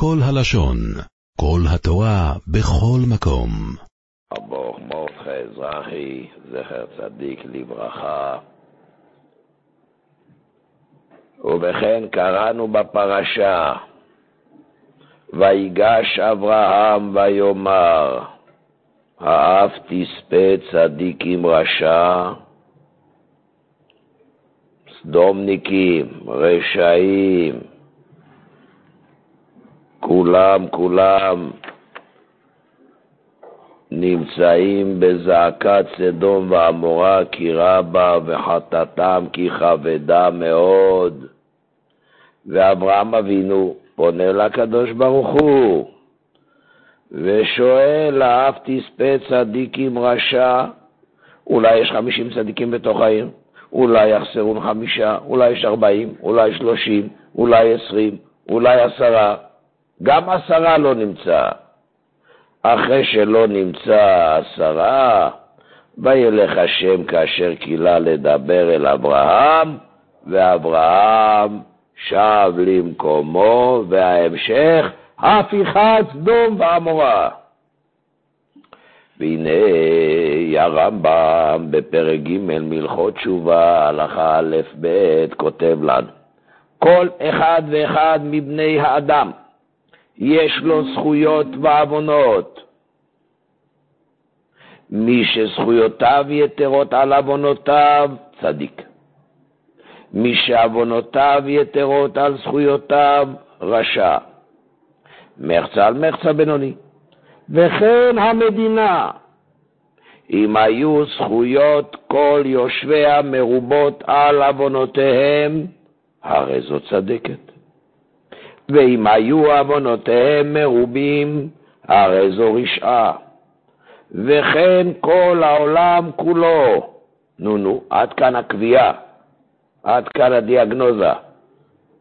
כל הלשון, כל התורה, בכל מקום. ברוך מרדכי אזרחי, זכר צדיק לברכה. ובכן קראנו בפרשה, ויגש אברהם ויאמר, האף תספה צדיק עם רשע, סדומניקים, רשעים, כולם, כולם נמצאים בזעקת סדום ועמורה כי רבה וחטאתם כי כבדה מאוד. ואברהם אבינו פונה לקדוש ברוך הוא ושואל, אף תספה צדיק עם רשע? אולי יש חמישים צדיקים בתוך העיר, אולי יחסרון חמישה, אולי יש ארבעים, אולי שלושים, אולי עשרים, אולי עשרה. גם עשרה לא נמצא. אחרי שלא נמצא עשרה, וילך השם כאשר קילה לדבר אל אברהם, ואברהם שב למקומו, וההמשך, הפיכת סדום ועמורה. והנה הרמב"ם בפרק ג' מלכות תשובה, הלכה א' ב', כותב לנו, כל אחד ואחד מבני האדם יש לו זכויות ועוונות. מי שזכויותיו יתרות על עוונותיו, צדיק. מי שעוונותיו יתרות על זכויותיו, רשע. מחצה על מחצה בינוני. וכן המדינה, אם היו זכויות כל יושביה מרובות על עוונותיהם, הרי זו צדקת. ואם היו עוונותיהם מרובים, הרי זו רשעה. וכן כל העולם כולו. נו נו, עד כאן הקביעה, עד כאן הדיאגנוזה.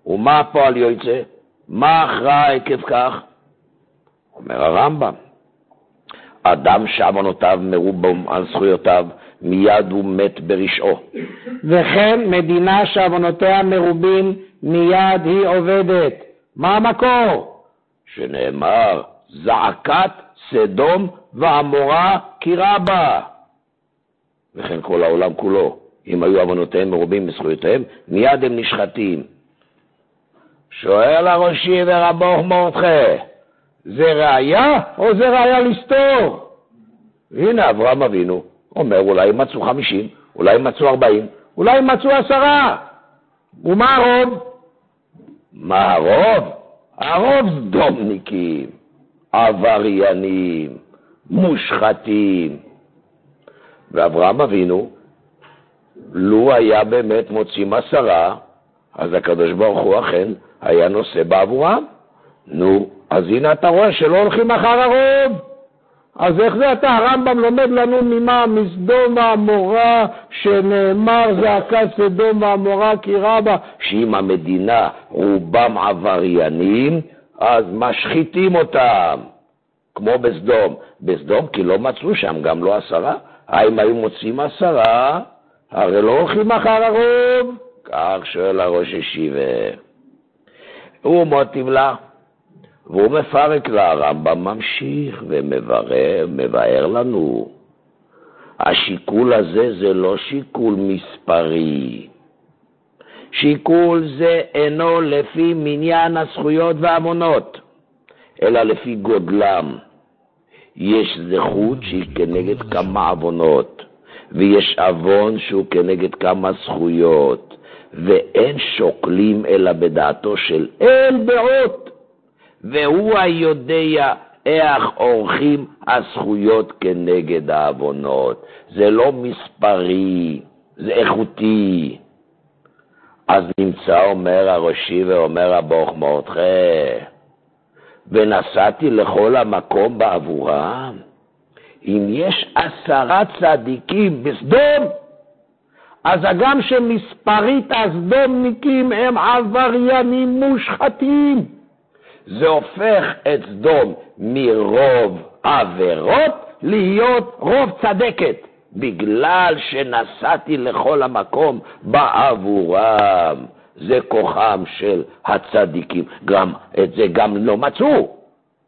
ומה הפועל יוצא? מה הכרעה עקב כך? אומר הרמב"ם, אדם שעוונותיו מרובם על זכויותיו, מיד הוא מת ברשעו. וכן מדינה שעוונותיה מרובים, מיד היא עובדת. מה המקור? שנאמר, זעקת סדום ועמורה כי רבה. וכן כל העולם כולו, אם היו עוונותיהם מרובים בזכויותיהם, מיד הם נשחטים. שואל הראשי ורבו מרדכי, זה ראיה או זה ראיה לסתור? הנה אברהם אבינו אומר, אולי מצאו חמישים, אולי מצאו ארבעים, אולי מצאו עשרה. ומה הרוב? מה הרוב? הרוב סדומניקים, עבריינים, מושחתים. ואברהם אבינו, לו היה באמת מוצאים עשרה, אז הקדוש ברוך הוא אכן היה נושא בעבורם. נו, אז הנה אתה רואה שלא הולכים אחר הרוב. אז איך זה אתה, הרמב"ם לומד לנו ממה? מסדום ועמורה, שנאמר זעקת סדום ועמורה כי רבה, שאם המדינה רובם עבריינים, אז משחיתים אותם, כמו בסדום. בסדום כי לא מצאו שם גם לא עשרה. האם היו מוצאים עשרה? הרי לא הולכים אחר הרוב. כך שואל הראש ישיבה. מוטיב לה. והוא מפרק לה, הרמב"ם ממשיך ומבאר לנו. השיקול הזה זה לא שיקול מספרי. שיקול זה אינו לפי מניין הזכויות והעוונות, אלא לפי גודלם. יש זכות שהיא כנגד כמה עוונות, ויש עוון שהוא כנגד כמה זכויות, ואין שוקלים אלא בדעתו של אל בעות. והוא היודע איך עורכים הזכויות כנגד העוונות. זה לא מספרי, זה איכותי. אז נמצא, אומר הראשי ואומר הברוך מרדכי, ונסעתי לכל המקום בעבורם. אם יש עשרה צדיקים בסדום, אז הגם שמספרית הסדומניקים הם עבריינים מושחתים. זה הופך את סדום מרוב עבירות להיות רוב צדקת, בגלל שנסעתי לכל המקום בעבורם. זה כוחם של הצדיקים, גם את זה גם לא מצאו.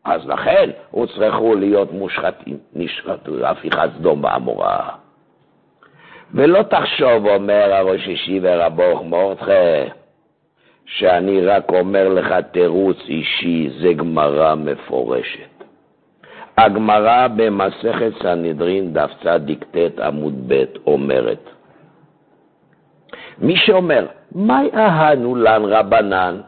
אז לכן הוצרכו להיות מושחתים, נשחטו, הפיכת סדום ועמורה. ולא תחשוב, אומר הראש אישי ורבו מורדכי, שאני רק אומר לך תירוץ אישי, זה גמרא מפורשת. הגמרא במסכת סנהדרין, דף צדיק עמוד ב', אומרת, מי שאומר, מהי אהנו לן רבנן?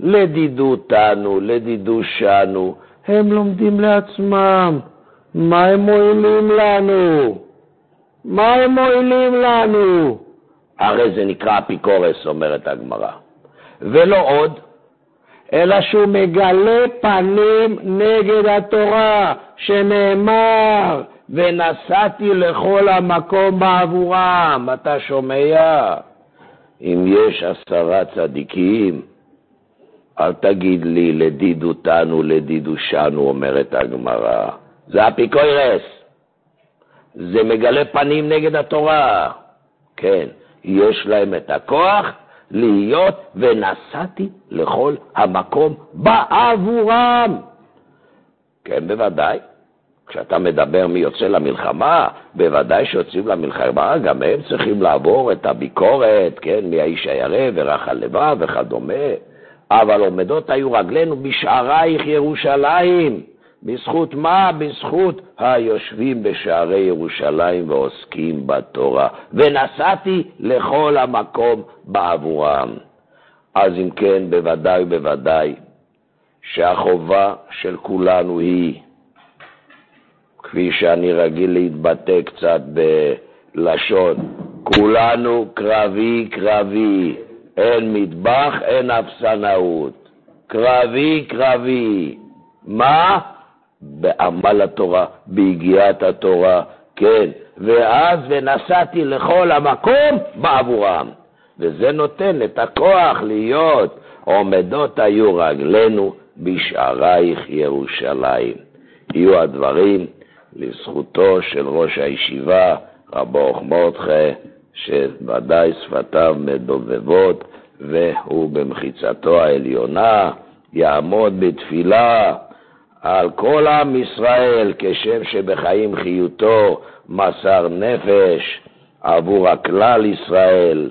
לדידותנו, לדידושנו, הם לומדים לעצמם. מה הם מועילים לנו? מה הם מועילים לנו? הרי זה נקרא אפיקורס, אומרת הגמרא. ולא עוד, אלא שהוא מגלה פנים נגד התורה, שנאמר, ונסעתי לכל המקום בעבורם. אתה שומע? אם יש עשרה צדיקים, אל תגיד לי לדידותנו, לדידושנו, אומרת הגמרא. זה אפיקוירס. זה מגלה פנים נגד התורה. כן, יש להם את הכוח להיות ונסעתי לכל המקום בעבורם. כן, בוודאי. כשאתה מדבר מי יוצא למלחמה, בוודאי שיוצאים למלחמה, גם הם צריכים לעבור את הביקורת, כן, מי האיש הירא ורך הלבב וכדומה. אבל עומדות היו רגלינו בשערייך ירושלים. בזכות מה? בזכות היושבים בשערי ירושלים ועוסקים בתורה. ונסעתי לכל המקום בעבורם. אז אם כן, בוודאי ובוודאי שהחובה של כולנו היא, כפי שאני רגיל להתבטא קצת בלשון, כולנו קרבי קרבי, אין מטבח, אין אפסנאות. קרבי קרבי. מה? בעמל התורה, ביגיעת התורה, כן. ואז ונסעתי לכל המקום בעבורם. וזה נותן את הכוח להיות עומדות היו רגלינו בשערייך ירושלים. יהיו הדברים לזכותו של ראש הישיבה, רבו מורדכי, שוודאי שפתיו מדובבות, והוא במחיצתו העליונה יעמוד בתפילה על כל עם ישראל, כשם שבחיים חיותו מסר נפש עבור הכלל ישראל,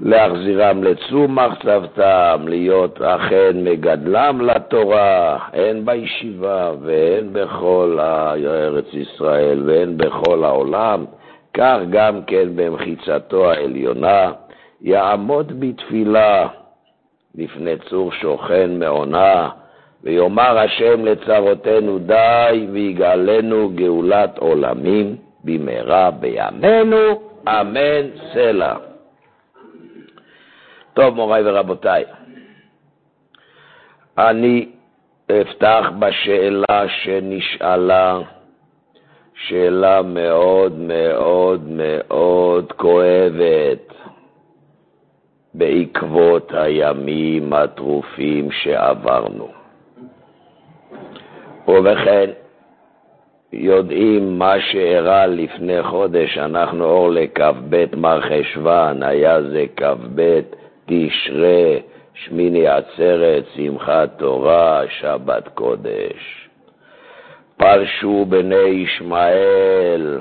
להחזירם לצום מחצבתם, להיות אכן מגדלם לתורה, הן בישיבה והן בכל ארץ ישראל והן בכל העולם, כך גם כן במחיצתו העליונה, יעמוד בתפילה לפני צור שוכן מעונה, ויאמר השם לצרותינו די, ויגאלנו גאולת עולמים במהרה בימינו, אמן סלע. טוב, מוריי ורבותיי, אני אפתח בשאלה שנשאלה, שאלה מאוד מאוד מאוד כואבת בעקבות הימים הטרופים שעברנו. ובכן, יודעים מה שאירע לפני חודש, אנחנו אור לכ"ב מרחשוון, היה זה כ"ב תשרי, שמיני עצרת, שמחת תורה, שבת קודש. פרשו בני ישמעאל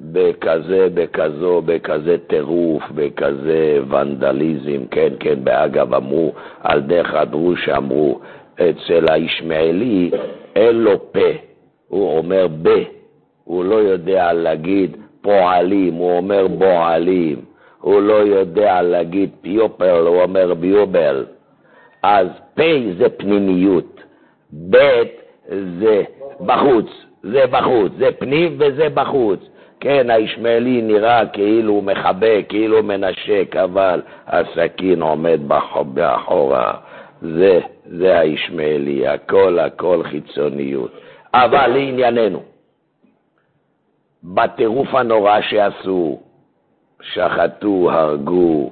בכזה, בכזו, בכזה טירוף, בכזה ונדליזם, כן, כן, באגב אמרו, על דרך הדרוש אמרו, אצל הישמעאלי אין לו פה, הוא אומר ב, הוא לא יודע להגיד פועלים, הוא אומר בועלים. הוא לא יודע להגיד פיופל, הוא אומר ביובל. אז פ' זה פנימיות, ב' זה בחוץ, זה בחוץ, זה פנים וזה בחוץ. כן, הישמעאלי נראה כאילו הוא מחבק, כאילו הוא מנשק, אבל הסכין עומד באחורה. זה, זה הישמעאלי, הכל הכל חיצוניות. אבל לענייננו, בטירוף הנורא שעשו, שחטו, הרגו,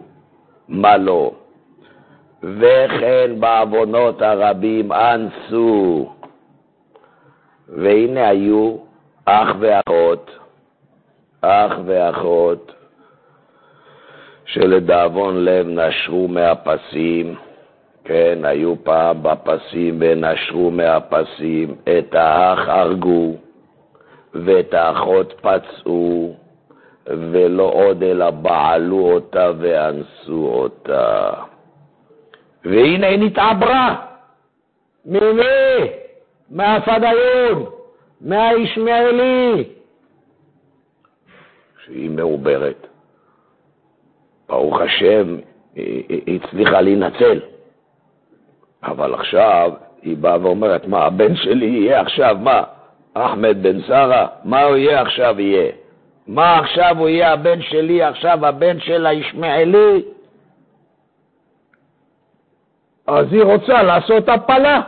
מה לא, וכן בעוונות הרבים אנסו. והנה היו אח ואחות, אח ואחות, שלדאבון לב נשרו מהפסים, כן, היו פעם בפסים ונשרו מהפסים, את האח הרגו ואת האחות פצעו, ולא עוד אלא בעלו אותה ואנסו אותה. והנה היא נתעברה. ממי? מהפדאיון, מהישמעאלי. שהיא מעוברת. ברוך השם, היא הצליחה להינצל. אבל עכשיו היא באה ואומרת, מה, הבן שלי יהיה עכשיו, מה, אחמד בן שרה, מה הוא יהיה עכשיו יהיה? מה עכשיו הוא יהיה הבן שלי, עכשיו הבן של הישמעאלי? אז היא רוצה לעשות הפלה.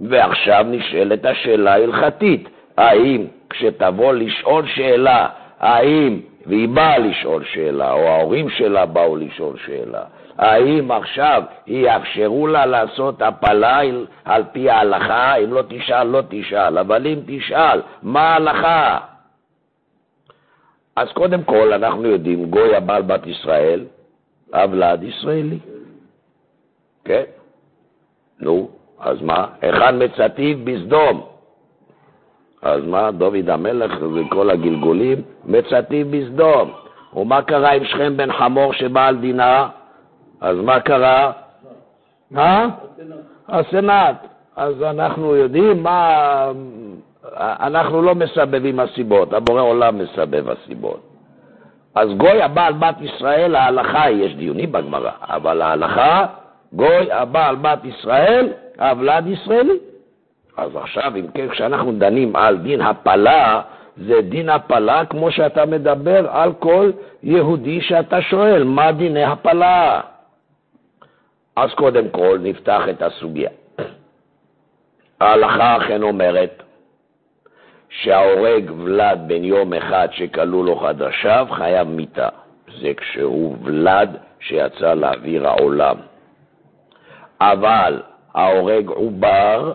ועכשיו נשאלת השאלה ההלכתית, האם כשתבוא לשאול שאלה, האם, והיא באה לשאול שאלה, או ההורים שלה באו לשאול שאלה, האם עכשיו יאפשרו לה לעשות הפלה על פי ההלכה? אם לא תשאל, לא תשאל, אבל אם תשאל, מה ההלכה? אז קודם כל, אנחנו יודעים, גוי הבעל בת ישראל, אבלד ישראלי. כן? נו, אז מה? היכן מצטיב בסדום? אז מה, דוד המלך וכל הגלגולים מצטיב בסדום. ומה קרה עם שכם בן חמור שבא על דינה? אז מה קרה? מה? הסנאט. אז אנחנו יודעים מה... אנחנו לא מסבבים הסיבות, הבורא עולם מסבב הסיבות. אז גוי הבעל בת ישראל, ההלכה, יש דיונים בגמרא, אבל ההלכה, גוי הבעל בת ישראל, הוולד ישראלי. אז עכשיו, אם כן, כשאנחנו דנים על דין הפלה, זה דין הפלה כמו שאתה מדבר על כל יהודי שאתה שואל, מה דיני הפלה? אז קודם כל נפתח את הסוגיה. ההלכה אכן אומרת שההורג ולד בן יום אחד שכלו לו חדשיו חייב מיתה. זה כשהוא ולד שיצא לאוויר העולם. אבל ההורג עובר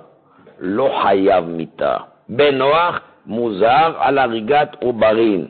לא חייב מיתה. בנוח מוזר על הריגת עוברין,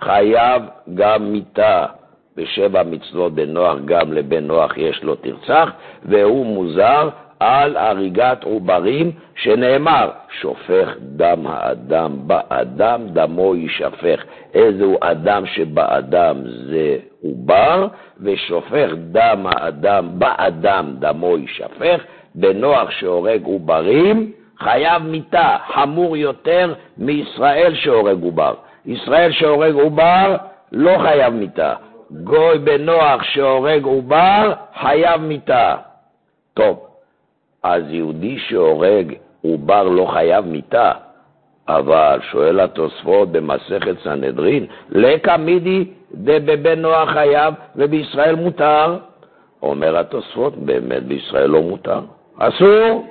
חייב גם מיתה. בשבע מצוות בן נוח, גם לבן נוח יש לו תרצח, והוא מוזר על הריגת עוברים, שנאמר, שופך דם האדם באדם, דמו יישפך. איזהו אדם שבאדם זה עובר, ושופך דם האדם באדם, דמו יישפך. בנוח שהורג עוברים, חייב מיתה, חמור יותר מישראל שהורג עובר. ישראל שהורג עובר לא חייב מיתה. גוי בנוח שהורג עובר, חייב מיתה. טוב, אז יהודי שהורג עובר לא חייב מיתה, אבל שואל התוספות במסכת סנהדרין, לקא מידי דבבן נוח חייב ובישראל מותר? אומר התוספות, באמת בישראל לא מותר. אסור,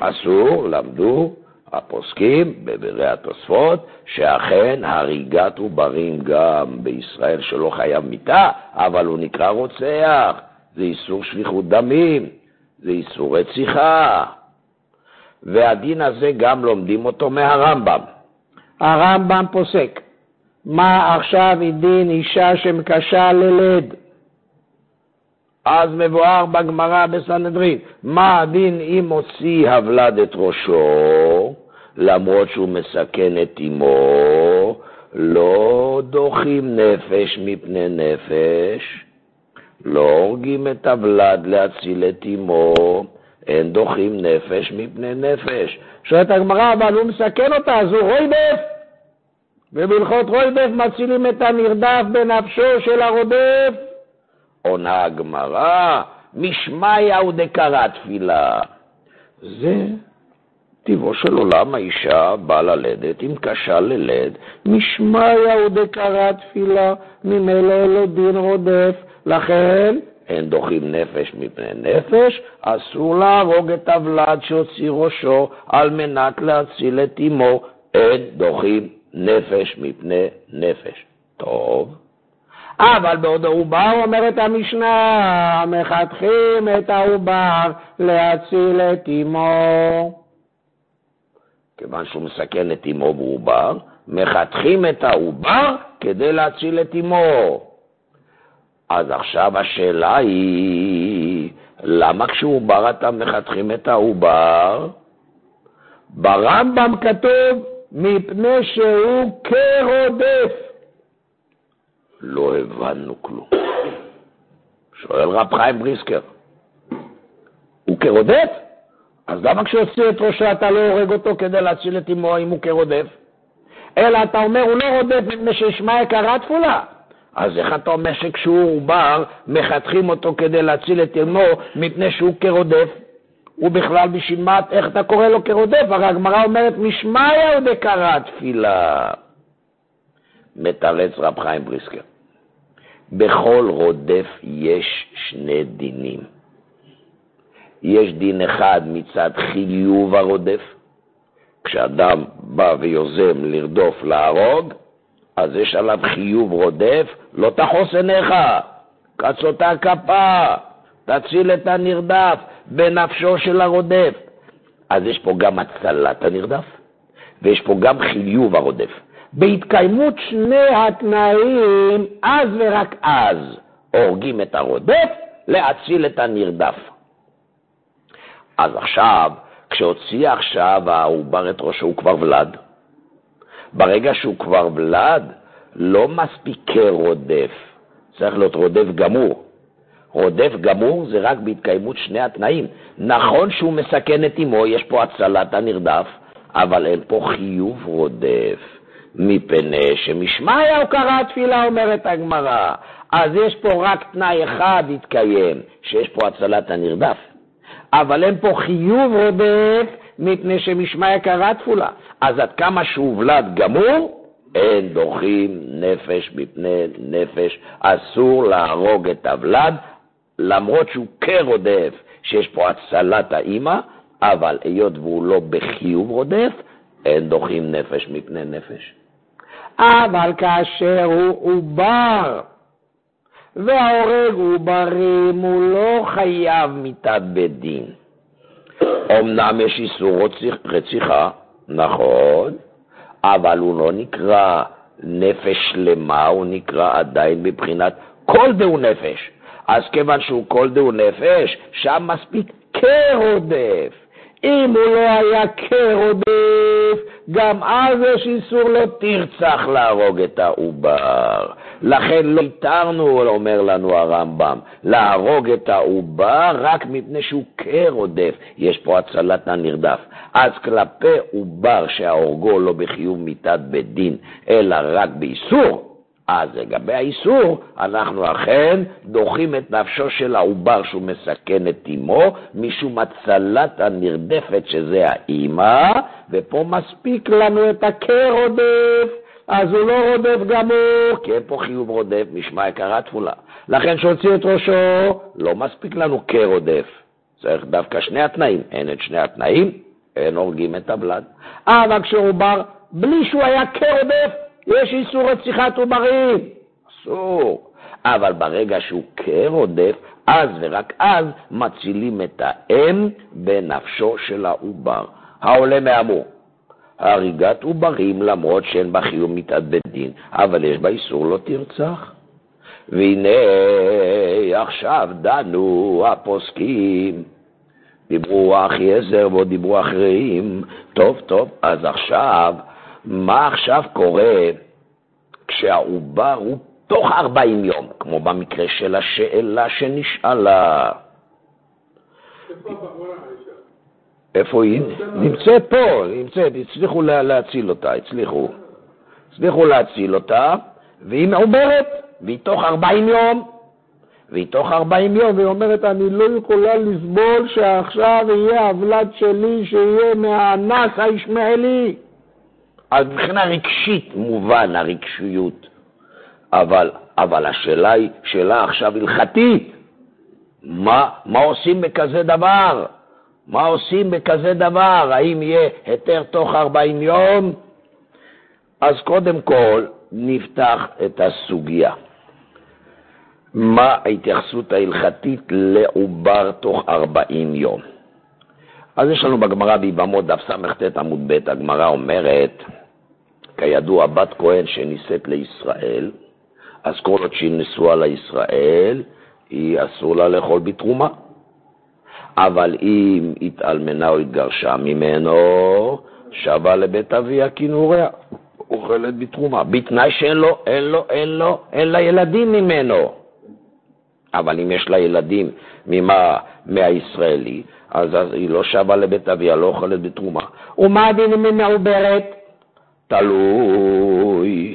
אסור, למדו הפוסקים בבירי התוספות, שאכן הריגת עוברים גם בישראל שלא חייב מיתה, אבל הוא נקרא רוצח, זה איסור שפיכות דמים, זה איסור רציחה. והדין הזה גם לומדים אותו מהרמב"ם. הרמב"ם פוסק, מה עכשיו דין אישה שמקשה ללד? אז מבואר בגמרא בסנהדרין, מה הדין אם הוציא הבלד את ראשו, למרות שהוא מסכן את אמו, לא דוחים נפש מפני נפש, לא הורגים את הוולד להציל את אמו, אין דוחים נפש מפני נפש. שואלת הגמרא, אבל הוא מסכן אותה, אז הוא רוידף. ובהלכות רוידף מצילים את הנרדף בנפשו של הרודף. עונה הגמרא, משמיא ודקרא תפילה. זה טיבו של עולם האישה באה ללדת, אם קשה ללד, משמיא ודקרא תפילה, ממילא לא דין רודף, לכן אין דוחים נפש מפני נפש, אסור להרוג את הוולד שהוציא ראשו על מנת להציל את אמו, אין דוחים נפש מפני נפש. טוב. אבל בעוד העובר אומרת המשנה, מחתכים את העובר להציל את אמו. כיוון שהוא מסכן את אמו בעובר, מחתכים את העובר כדי להציל את אמו. אז עכשיו השאלה היא, למה כשעובר אתה מחתכים את העובר? ברמב"ם כתוב, מפני שהוא כרודף. לא הבנו כלום. שואל רב חיים בריסקר, הוא כרודף? אז למה כשהוציא את ראשו אתה לא הורג אותו כדי להציל את אמו אם הוא כרודף? אלא אתה אומר, הוא לא רודף מפני שישמע יקרה תפולה. אז איך אתה אומר שכשהוא עובר, מחתכים אותו כדי להציל את אמו מפני שהוא כרודף? הוא בכלל בשביל מה, איך אתה קורא לו כרודף? הרי הגמרא אומרת, משמעיה דקרא תפילה. מתרץ רב חיים בריסקר. בכל רודף יש שני דינים. יש דין אחד מצד חיוב הרודף, כשאדם בא ויוזם לרדוף, להרוג, אז יש עליו חיוב רודף, לא תחוס עיניך, קץ אותה כפה, תציל את הנרדף בנפשו של הרודף. אז יש פה גם הצלת הנרדף, ויש פה גם חיוב הרודף. בהתקיימות שני התנאים, אז ורק אז הורגים את הרודף להציל את הנרדף. אז עכשיו, כשהוציא עכשיו העובר את ראשו, הוא כבר ולד. ברגע שהוא כבר ולד, לא מספיק כרודף, צריך להיות רודף גמור. רודף גמור זה רק בהתקיימות שני התנאים. נכון שהוא מסכן את אמו, יש פה הצלת הנרדף, אבל אין פה חיוב רודף. מפני שמשמעיה הוא קרא תפילה, אומרת הגמרא. אז יש פה רק תנאי אחד התקיים, שיש פה הצלת הנרדף. אבל אין פה חיוב רודף, מפני שמשמעיה קרא תפולה. אז עד כמה שהובלד גמור, אין דוחים נפש מפני נפש. אסור להרוג את הוולד, למרות שהוא כרודף, שיש פה הצלת האימא, אבל היות והוא לא בחיוב רודף, אין דוחים נפש מפני נפש. אבל כאשר הוא עובר וההורג הוא לא חייב מיתת בית דין. אמנם יש איסור רציחה, נכון, אבל הוא לא נקרא נפש שלמה, הוא נקרא עדיין מבחינת כל דהו נפש. אז כיוון שהוא כל דהו נפש, שם מספיק כרודף. אם הוא לא היה כרודף, גם אז יש איסור לא תרצח להרוג את העובר. לכן לא התרנו, אומר לנו הרמב"ם, להרוג את העובר רק מפני שהוא כרודף. יש פה הצלת הנרדף. אז כלפי עובר שההורגו לא בחיוב מיתת בית דין, אלא רק באיסור, אז לגבי האיסור, אנחנו אכן דוחים את נפשו של העובר שהוא מסכן את אמו, משום הצלת הנרדפת שזה האימא, ופה מספיק לנו את הכרודף, אז הוא לא רודף גמור, כי אין פה חיוב רודף, משמע יקרה תפולה. לכן שהוציא את ראשו, לא מספיק לנו כרודף. צריך דווקא שני התנאים. אין את שני התנאים, אין הורגים את הבלד. אבל כשעובר, בלי שהוא היה כרודף, יש איסור רציחת עוברים. אסור. אבל ברגע שהוא כרודף, אז ורק אז מצילים את האם בנפשו של העובר. העולה מהאמור, הריגת עוברים למרות שאין בה חיוב מיתת בית דין, אבל יש בה איסור לא תרצח. והנה עכשיו דנו הפוסקים, דיברו אחי עזר ועוד דיברו אחרים, טוב טוב, אז עכשיו מה עכשיו קורה כשהעובר הוא תוך 40 יום, כמו במקרה של השאלה שנשאלה. איפה היא? נמצאת פה, נמצאת, הצליחו להציל אותה, הצליחו. הצליחו להציל אותה, והיא מעוברת, והיא תוך 40 יום. והיא תוך 40 יום, והיא אומרת, אני לא יכולה לסבול שעכשיו יהיה הוולד שלי, שיהיה מהאנס הישמעאלי. אז מבחינה רגשית מובן הרגשיות, אבל, אבל השאלה היא שאלה עכשיו הלכתית. מה, מה עושים בכזה דבר? מה עושים בכזה דבר? האם יהיה היתר תוך 40 יום? אז קודם כל נפתח את הסוגיה. מה ההתייחסות ההלכתית לעובר תוך 40 יום? אז יש לנו בגמרא ביבמות דף סט עמוד ב', הגמרא אומרת, כידוע, בת כהן שנישאת לישראל, אז כל עוד שהיא נשואה לישראל, היא אסור לה לאכול בתרומה. אבל אם התאלמנה או התגרשה ממנו, שבה לבית אביה כינוריה, אוכלת בתרומה, בתנאי שאין לו, אין לו, אין לו, אין לה ילדים ממנו. אבל אם יש לה ילדים ממה, מהישראלי, אז, אז היא לא שבה לבית אביה, לא אוכלת בתרומה. ומה הדין אם היא מעוברת? תלוי.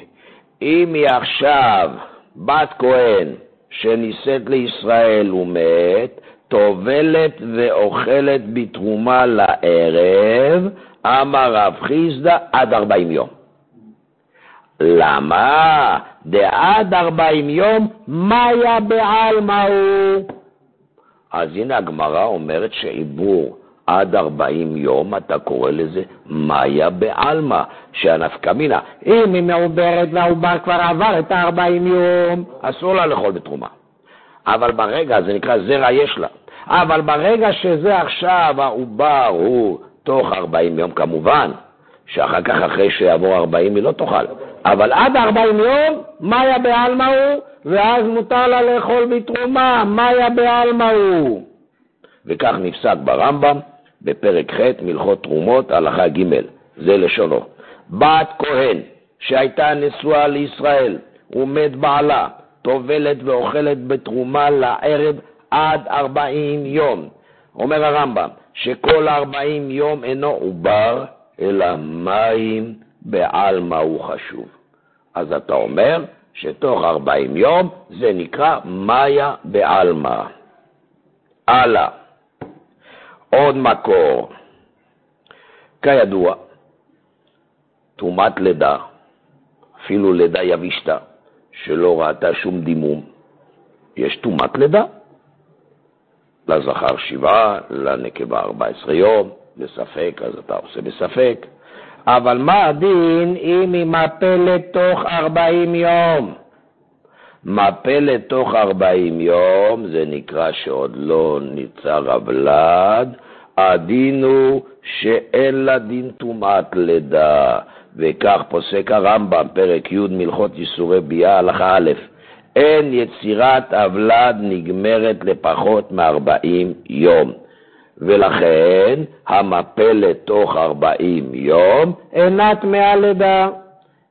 אם היא עכשיו בת כהן שנישאת לישראל ומת, טובלת ואוכלת בתרומה לערב, אמר רב חיסדא עד ארבעים יום. למה? דעד ארבעים יום, מאיה בעלמא הוא. אז הנה הגמרא אומרת שעיבור עד ארבעים יום, אתה קורא לזה מאיה בעלמא, שהנפקא מינה. אם היא מעוברת והעובר כבר עבר את הארבעים יום, אסור לה לאכול בתרומה. אבל ברגע, זה נקרא זרע יש לה, אבל ברגע שזה עכשיו העובר הוא תוך ארבעים יום, כמובן, שאחר כך, אחרי שיעבור ארבעים, היא לא תאכל. אבל עד ארבעים יום, מאיה בעלמא הוא, ואז מותר לה לאכול בתרומה, מאיה בעלמא הוא. וכך נפסק ברמב"ם, בפרק ח', מלכות תרומות, הלכה ג', זה לשונו. בת כהן שהייתה נשואה לישראל ומת בעלה, טובלת ואוכלת בתרומה לערב עד ארבעים יום. אומר הרמב"ם, שכל ארבעים יום אינו עובר, אלא מים בעלמא הוא חשוב. אז אתה אומר שתוך ארבעים יום זה נקרא מאיה בעלמא. הלאה. עוד מקור. כידוע, טומאת לידה, אפילו לידה יבישתה, שלא ראתה שום דימום, יש טומאת לידה. לזכר שבעה, לנקבה ארבע עשרה יום, בספק, אז אתה עושה בספק. אבל מה הדין אם היא מפלת תוך ארבעים יום? מפלת תוך ארבעים יום, זה נקרא שעוד לא ניצר הוולד, הדין הוא שאין לה דין טומאת לידה, וכך פוסק הרמב"ם, פרק י' מלכות ייסורי ביאה, הלכה א', אין יצירת הוולד נגמרת לפחות מארבעים יום. ולכן המפלת תוך ארבעים יום אינה טמאה לידה.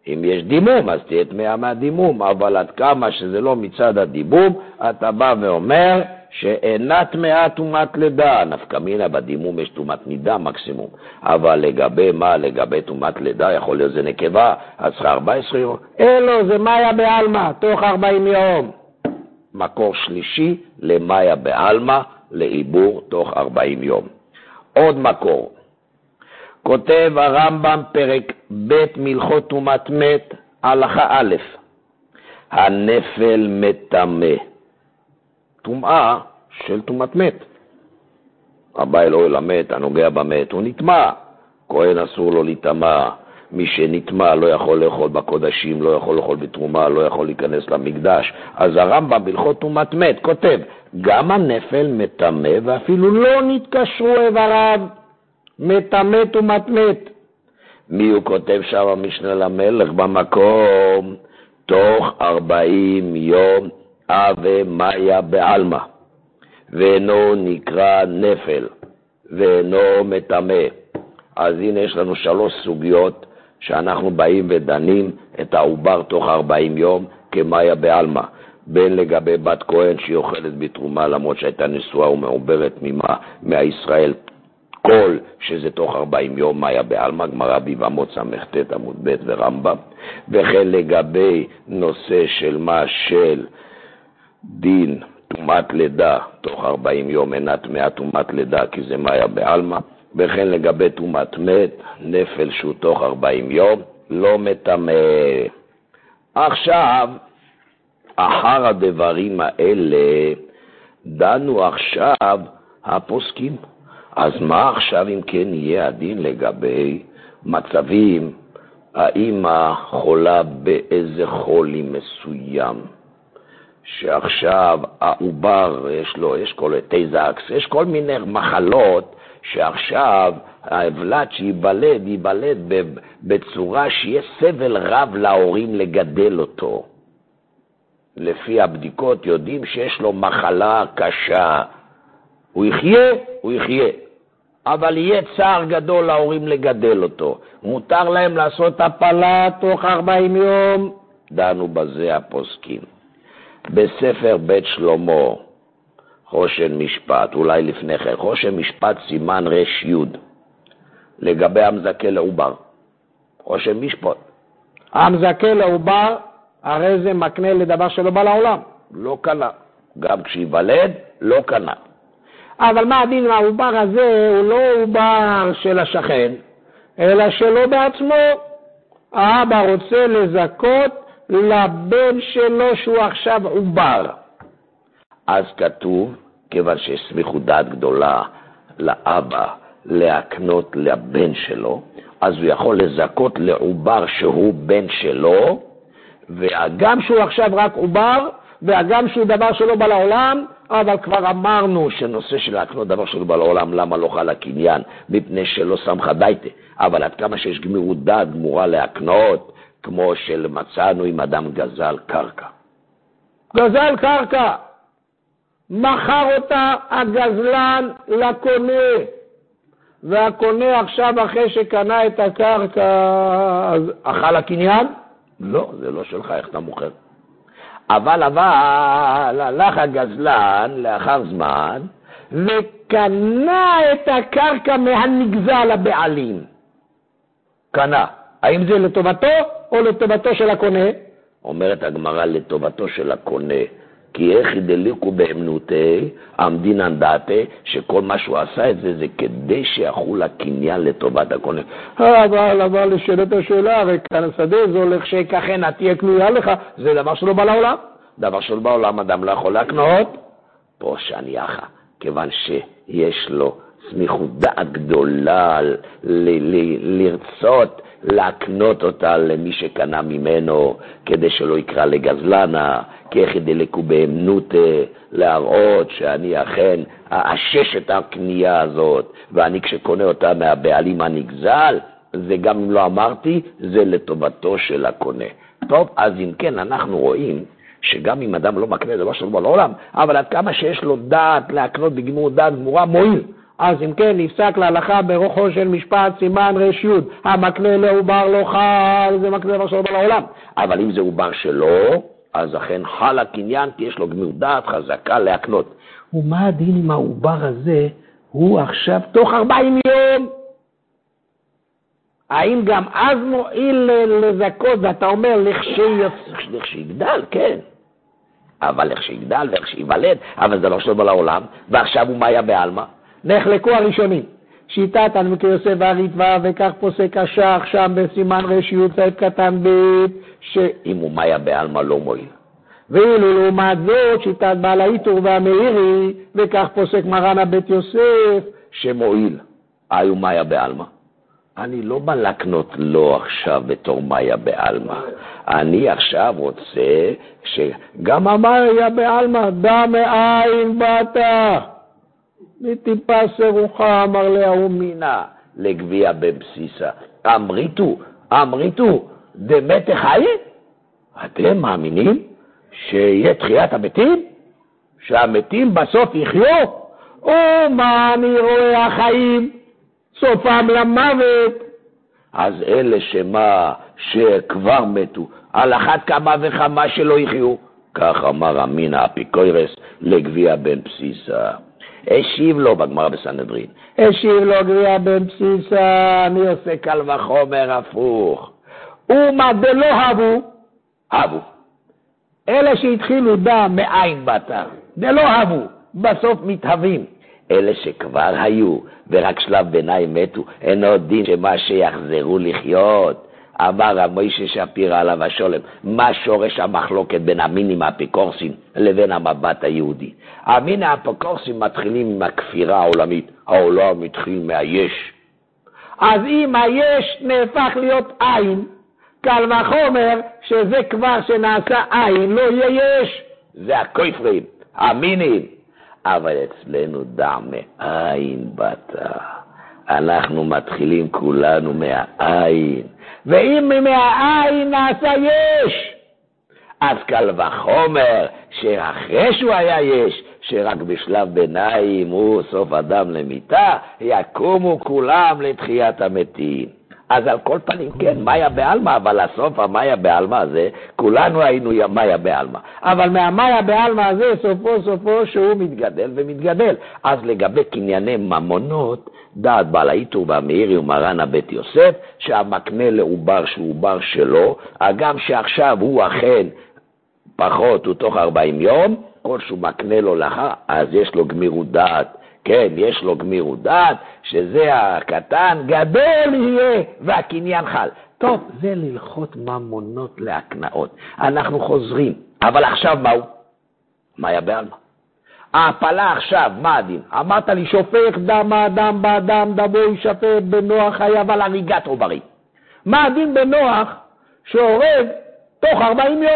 אם יש דימום, אז תהיה טמאה מהדימום, אבל עד כמה שזה לא מצד הדימום, אתה בא ואומר שאינה טמאה טומאת לידה. נפקא מינה בדימום יש טומאת נידה מקסימום, אבל לגבי מה? לגבי טומאת לידה, יכול להיות זה נקבה, אז צריכה 14 יום. אלו, זה מאיה בעלמא, תוך 40 יום. מקור שלישי למאיה בעלמא, לעיבור תוך 40 יום. עוד מקור, כותב הרמב"ם פרק ב' מלכות טומאת מת, הלכה א', הנפל מטמא. טומאה של טומאת מת. הבא אלוהי למת, הנוגע במת, הוא נטמע. כהן אסור לו להיטמע. מי שנטמע לא יכול לאכול בקודשים, לא יכול לאכול בתרומה, לא יכול להיכנס למקדש. אז הרמב"ם בהלכות טומאת מת כותב, גם הנפל מטמא ואפילו לא נתקשרו איבריו. מטמא טומאת מת. מי הוא כותב שם המשנה למלך במקום? תוך ארבעים יום אבה מאיה בעלמא, ואינו נקרא נפל, ואינו מטמא. אז הנה יש לנו שלוש סוגיות שאנחנו באים ודנים את העובר תוך ארבעים יום כמאיה בעלמא. בין לגבי בת כהן שהיא אוכלת בתרומה למרות שהייתה נשואה ומעוברת ממה, מהישראל כל שזה תוך ארבעים יום מאיה בעלמא, גמרא ביבמות סט עמוד ב' ורמב"ם, וכן לגבי נושא של מה של דין טומאת לידה תוך ארבעים יום אינה טמאה טומאת לידה כי זה מאיה בעלמא, וכן לגבי טומאת מת, נפל שהוא תוך ארבעים יום, לא מטמא. עכשיו, אחר הדברים האלה, דנו עכשיו הפוסקים. אז מה עכשיו אם כן יהיה הדין לגבי מצבים, האמא חולה באיזה חולי מסוים, שעכשיו העובר יש לו, יש כל תזקס, יש כל מיני מחלות שעכשיו האבלת שייוולד, ייוולד בצורה שיהיה סבל רב להורים לגדל אותו. לפי הבדיקות יודעים שיש לו מחלה קשה. הוא יחיה, הוא יחיה. אבל יהיה צער גדול להורים לגדל אותו. מותר להם לעשות הפלה תוך 40 יום, דנו בזה הפוסקים. בספר בית שלמה, חושן משפט, אולי לפני כן, חושן משפט סימן רי, לגבי המזכה לעובר. חושן משפט. המזכה לעובר, הרי זה מקנה לדבר שלא בא לעולם. לא קנה. גם כשייוולד, לא קנה. אבל מה הדין העובר הזה? הוא לא עובר של השכן, אלא שלו בעצמו. האבא רוצה לזכות לבן שלו שהוא עכשיו עובר. אז כתוב, כיוון שיש סמיכות דעת גדולה לאבא להקנות לבן שלו, אז הוא יכול לזכות לעובר שהוא בן שלו, וגם שהוא עכשיו רק עובר, והגם שהוא דבר שלא בא לעולם, אבל כבר אמרנו שנושא של להקנות דבר שלא בא לעולם, למה לא חל הקניין? מפני שלא סמכה דייטה. אבל עד כמה שיש גמירות דעת גמורה להקנות, כמו שמצאנו אם אדם גזל קרקע. גזל קרקע, מכר אותה הגזלן לקונה, והקונה עכשיו, אחרי שקנה את הקרקע, אז אכל הקניין? לא, זה לא שלך, איך אתה מוכר? אבל אבל הלך הגזלן לאחר זמן וקנה את הקרקע מהנגזל הבעלים. קנה. האם זה לטובתו או לטובתו של הקונה? אומרת הגמרא לטובתו של הקונה. כי איך ידליקו באמנותי עמדינן דעתי, שכל מה שהוא עשה את זה, זה כדי שיחול הקניין לטובת הקונה. אבל, אבל, לשאלת השאלה, הרי כאן השדה זה הולך שככנה תהיה קנויה לך, זה דבר שלא בא לעולם. דבר שלא בא לעולם אדם לא יכול להקנות. פה שניחה, כיוון שיש לו סמיכות דעת גדולה לרצות להקנות אותה למי שקנה ממנו, כדי שלא יקרא לגזלנה, כיחידי לקובאמנותא, להראות שאני אכן אאשש את הקנייה הזאת, ואני כשקונה אותה מהבעלים הנגזל, זה גם אם לא אמרתי, זה לטובתו של הקונה. טוב, אז אם כן, אנחנו רואים שגם אם אדם לא מקנה דבר שלו בעולם, אבל עד כמה שיש לו דעת להקנות בגמור דעת גמורה, מועיל. אז אם כן, נפסק להלכה ברוחו של משפט סימן ר"י, המקנה לעובר לא חל, זה מקנה דבר שלו בעולם. אבל אם זה עובר שלו, אז אכן חל הקניין, כי יש לו גמיר דעת חזקה להקנות. ומה הדין עם העובר הזה? הוא עכשיו תוך 40 יום. האם גם אז מועיל לזכות, ואתה אומר לכשיגדל, כן. אבל לכשיגדל ולכשייוולד, אבל זה לא שלו לעולם, ועכשיו הוא מאיה בעלמא. נחלקו הראשונים. שיטת הנמקי יוסף והריטב"א, וכך פוסק השח שם בסימן ר"י קטן ב', שאם הוא מאיה בעלמא לא מועיל. ואילו לעומת זאת שיטת בעל האיתור והמאירי, וכך פוסק מרן הבית יוסף, שמועיל. היו מאיה בעלמא. אני לא בא לקנות לו עכשיו בתור מאיה בעלמא. אני עכשיו רוצה שגם המאיה בעלמא, דע מאין באת. מטיפה סירוחה אמר להוא מינה לגביע בבסיסה. אמריתו, אמריתו, דמת חי? אתם מאמינים שיהיה תחיית המתים? שהמתים בסוף יחיו? או מה אני רואה החיים? סופם למוות. אז אלה שמה, שכבר מתו, על אחת כמה וכמה שלא יחיו. כך אמר אמינא אפיקוירס לגביע בן בסיסה. השיב לו בגמרא בסנהדרין. השיב לו גביע בן בסיסה, אני עושה קל וחומר הפוך. ומה דלא הבו, הבו. אלה שהתחילו דע מאין באת, דלא הבו, בסוף מתהווים. אלה שכבר היו ורק שלב ביניים מתו, אין עוד דין שמה שיחזרו לחיות. אמר המוישה שפירא עליו השולם, מה שורש המחלוקת בין המינים האפיקורסים לבין המבט היהודי? המינים האפיקורסים מתחילים עם הכפירה העולמית, העולם מתחיל מהיש. אז אם היש נהפך להיות עין, קל וחומר שזה כבר שנעשה עין, לא יהיה יש. זה הכויפרים, המינים. אבל אצלנו דע מאין באת. אנחנו מתחילים כולנו מהעין. ואם מהעין נעשה יש, אז קל וחומר שאחרי שהוא היה יש, שרק בשלב ביניים הוא סוף אדם למיתה, יקומו כולם לתחיית המתים. אז על כל פנים, כן, מאיה בעלמא, אבל הסוף המאיה בעלמא הזה, כולנו היינו מאיה בעלמא. אבל מהמאיה בעלמא הזה, סופו סופו שהוא מתגדל ומתגדל. אז לגבי קנייני ממונות, דעת בעל האיתור והמאירי ומרן הבית יוסף, שהמקנה לעובר שהוא עובר שלו, הגם שעכשיו הוא אכן פחות, הוא תוך 40 יום, כל שהוא מקנה לו לאחר, אז יש לו גמירות דעת. כן, יש לו גמירות דעת, שזה הקטן, גדול יהיה, והקניין חל. טוב, זה ללכות ממונות להקנאות. אנחנו חוזרים, אבל עכשיו מהו? מה היה בעלמא? ההפלה עכשיו, מה הדין? אמרת לי, שופך דם האדם באדם, דמו יישפט בנוח חייב על הריגת עוברים. מה הדין בנוח שהורג תוך 40 יום?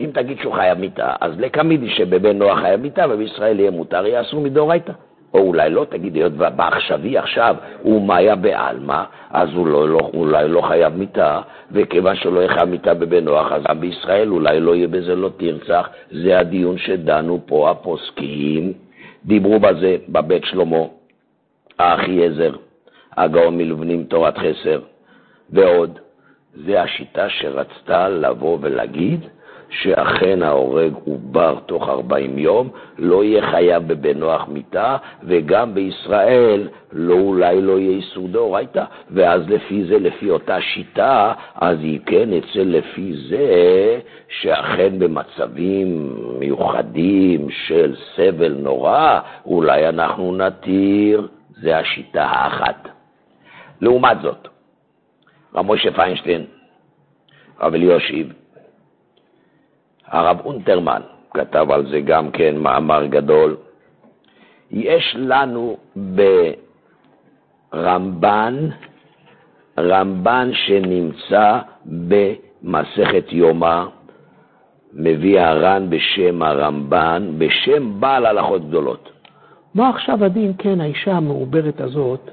אם תגיד שהוא חייב מיתה, אז לקמידי שבבן נוח חייב מיתה ובישראל יהיה מותר, יעשו מדאורייתא. או אולי לא, תגיד, היות בעכשווי עכשיו הוא מאיה בעלמא, אז הוא לא, לא, אולי לא חייב מיתה, וכיוון שלא יהיה חייב מיתה בבן נוח, אז גם בישראל אולי לא יהיה בזה לא תרצח. זה הדיון שדנו פה הפוסקים. דיברו בזה בבית שלמה, האחייעזר, הגאון מלבנים תורת חסר, ועוד. זה השיטה שרצתה לבוא ולהגיד שאכן ההורג עובר תוך 40 יום, לא יהיה חייב בבן נוח מיתה, וגם בישראל לא, אולי לא יהיה איסור דאורייתא, ואז לפי זה, לפי אותה שיטה, אז היא כן אצל לפי זה שאכן במצבים מיוחדים של סבל נורא, אולי אנחנו נתיר, זה השיטה האחת. לעומת זאת, רב משה פיינשטיין, רב אליושיב, הרב אונטרמן כתב על זה גם כן מאמר גדול. יש לנו ברמב"ן, רמב"ן שנמצא במסכת יומא, מביא הר"ן בשם הרמב"ן, בשם בעל הלכות גדולות. מה עכשיו הדין? כן, האישה המעוברת הזאת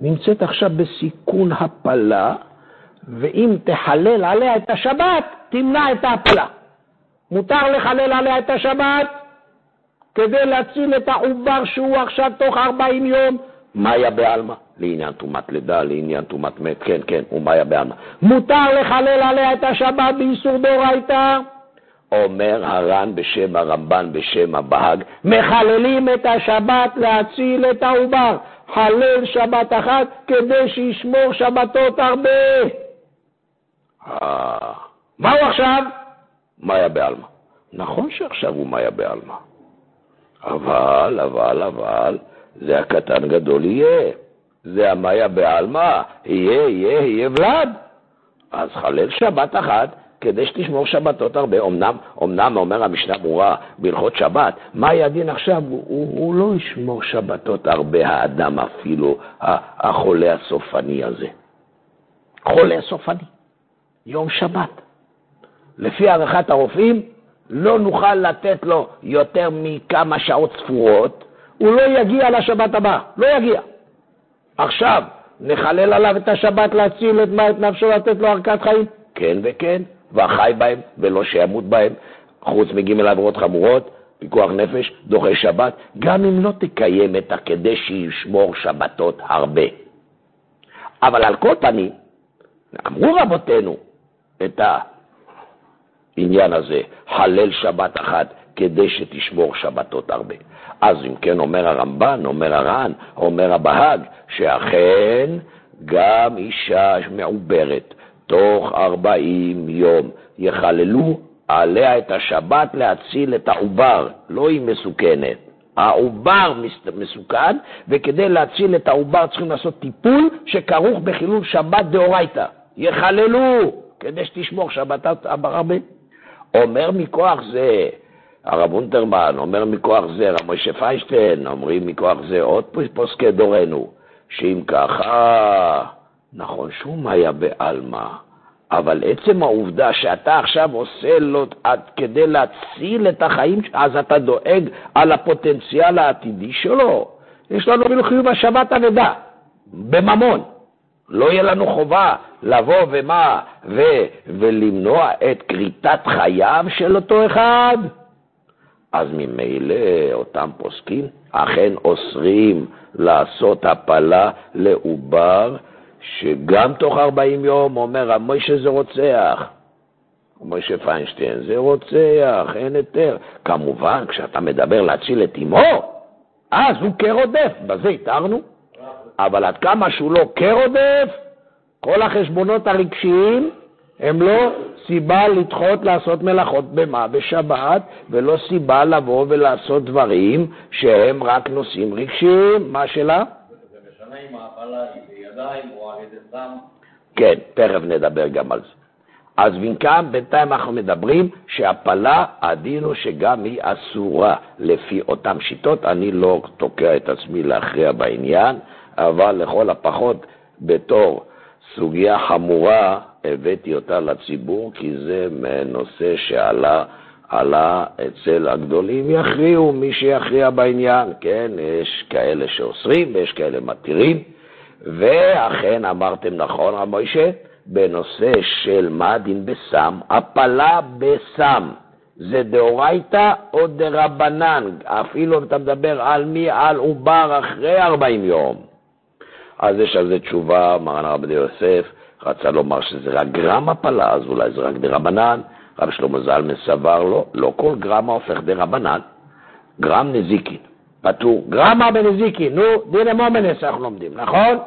נמצאת עכשיו בסיכון הפלה, ואם תחלל עליה את השבת, תמנע את ההפלה. מותר לחלל עליה את השבת כדי להציל את העובר שהוא עכשיו תוך 40 יום. מאיה בעלמא, לעניין טומאת לידה, לעניין טומאת מת, כן, כן, הוא מאיה בעלמא. מותר לחלל עליה את השבת באיסור דאורייתא? אומר הר"ן בשם הרמב"ן, בשם הבהג, מחללים את השבת להציל את העובר. חלל שבת אחת כדי שישמור שבתות הרבה. אה, מהו עכשיו? מאיה בעלמא. נכון שעכשיו הוא מאיה בעלמא, אבל, אבל, אבל, זה הקטן גדול יהיה. זה המאיה בעלמא, יהיה, יהיה, יהיה ולד. אז חלל שבת אחת כדי שתשמור שבתות הרבה. אמנם, אמנם אומר המשנה ברורה בהלכות שבת, מה הדין עכשיו? הוא, הוא, הוא לא ישמור שבתות הרבה, האדם אפילו, החולה הסופני הזה. חולה סופני, יום שבת. לפי הערכת הרופאים, לא נוכל לתת לו יותר מכמה שעות ספורות, הוא לא יגיע לשבת הבאה, לא יגיע. עכשיו, נחלל עליו את השבת להציל את, את נפשו, לתת לו ארכת חיים? כן וכן, והחי בהם, ולא שימות בהם, חוץ מג' עבירות חמורות, פיקוח נפש, דוחה שבת, גם אם לא תקיים את הכדי שישמור שבתות הרבה. אבל על כל פנים, אמרו רבותינו את העניין הזה, חלל שבת אחת כדי שתשמור שבתות הרבה. אז אם כן אומר הרמב"ן, אומר הר"ן, אומר הבהג, שאכן גם אישה מעוברת תוך ארבעים יום יחללו עליה את השבת להציל את העובר, לא היא מסוכנת. העובר מסוכן, וכדי להציל את העובר צריכים לעשות טיפול שכרוך בחילול שבת דאורייתא. יחללו, כדי שתשמור שבתת הרבה. אומר מכוח זה הרב אונטרמן, אומר מכוח זה רב משה פיינשטיין, אומרים מכוח זה עוד פוסקי דורנו, שאם ככה, נכון שום היה בעלמא, אבל עצם העובדה שאתה עכשיו עושה לו עד כדי להציל את החיים, אז אתה דואג על הפוטנציאל העתידי שלו. יש לנו אפילו חיוב השבת אבדה, בממון. לא יהיה לנו חובה לבוא ומה, ו, ולמנוע את כריתת חייו של אותו אחד? אז ממילא אותם פוסקים אכן אוסרים לעשות הפלה לעובר שגם תוך 40 יום אומר, המוישה זה רוצח. מוישה פיינשטיין, זה רוצח, אין היתר. כמובן, כשאתה מדבר להציל את אמו, אז הוא כרודף, בזה התארנו. אבל עד כמה שהוא לא כרודף, כל החשבונות הרגשיים הם לא סיבה לדחות לעשות מלאכות במה? בשבת, ולא סיבה לבוא ולעשות דברים שהם רק נושאים רגשיים. מה השאלה? זה משנה אם ההפעלה היא בידיים או על ידי סם. כן, תכף נדבר גם על זה. אז מכאן בינתיים אנחנו מדברים שהפלה, הדין הוא שגם היא אסורה לפי אותן שיטות. אני לא תוקע את עצמי להכריע בעניין, אבל לכל הפחות בתור סוגיה חמורה הבאתי אותה לציבור, כי זה נושא שעלה עלה אצל הגדולים, יכריעו מי שיכריע בעניין, כן? יש כאלה שאוסרים ויש כאלה מתירים, ואכן אמרתם נכון, רב מוישה, בנושא של מה הדין בסם, הפלה בסם. זה דאורייתא או דרבנן, אפילו אם אתה מדבר על מי, על עובר אחרי 40 יום. אז יש על זה תשובה, מרן הרב יוסף רצה לומר שזה רק גרם הפלה, אז אולי זה רק דרבנן. רב שלמה זלמן סבר לו, לא כל גרמה הופך דרבנן, גרם נזיקין, פטור. גרמה בנזיקין, נו, דין מומנס אנחנו לומדים, נכון?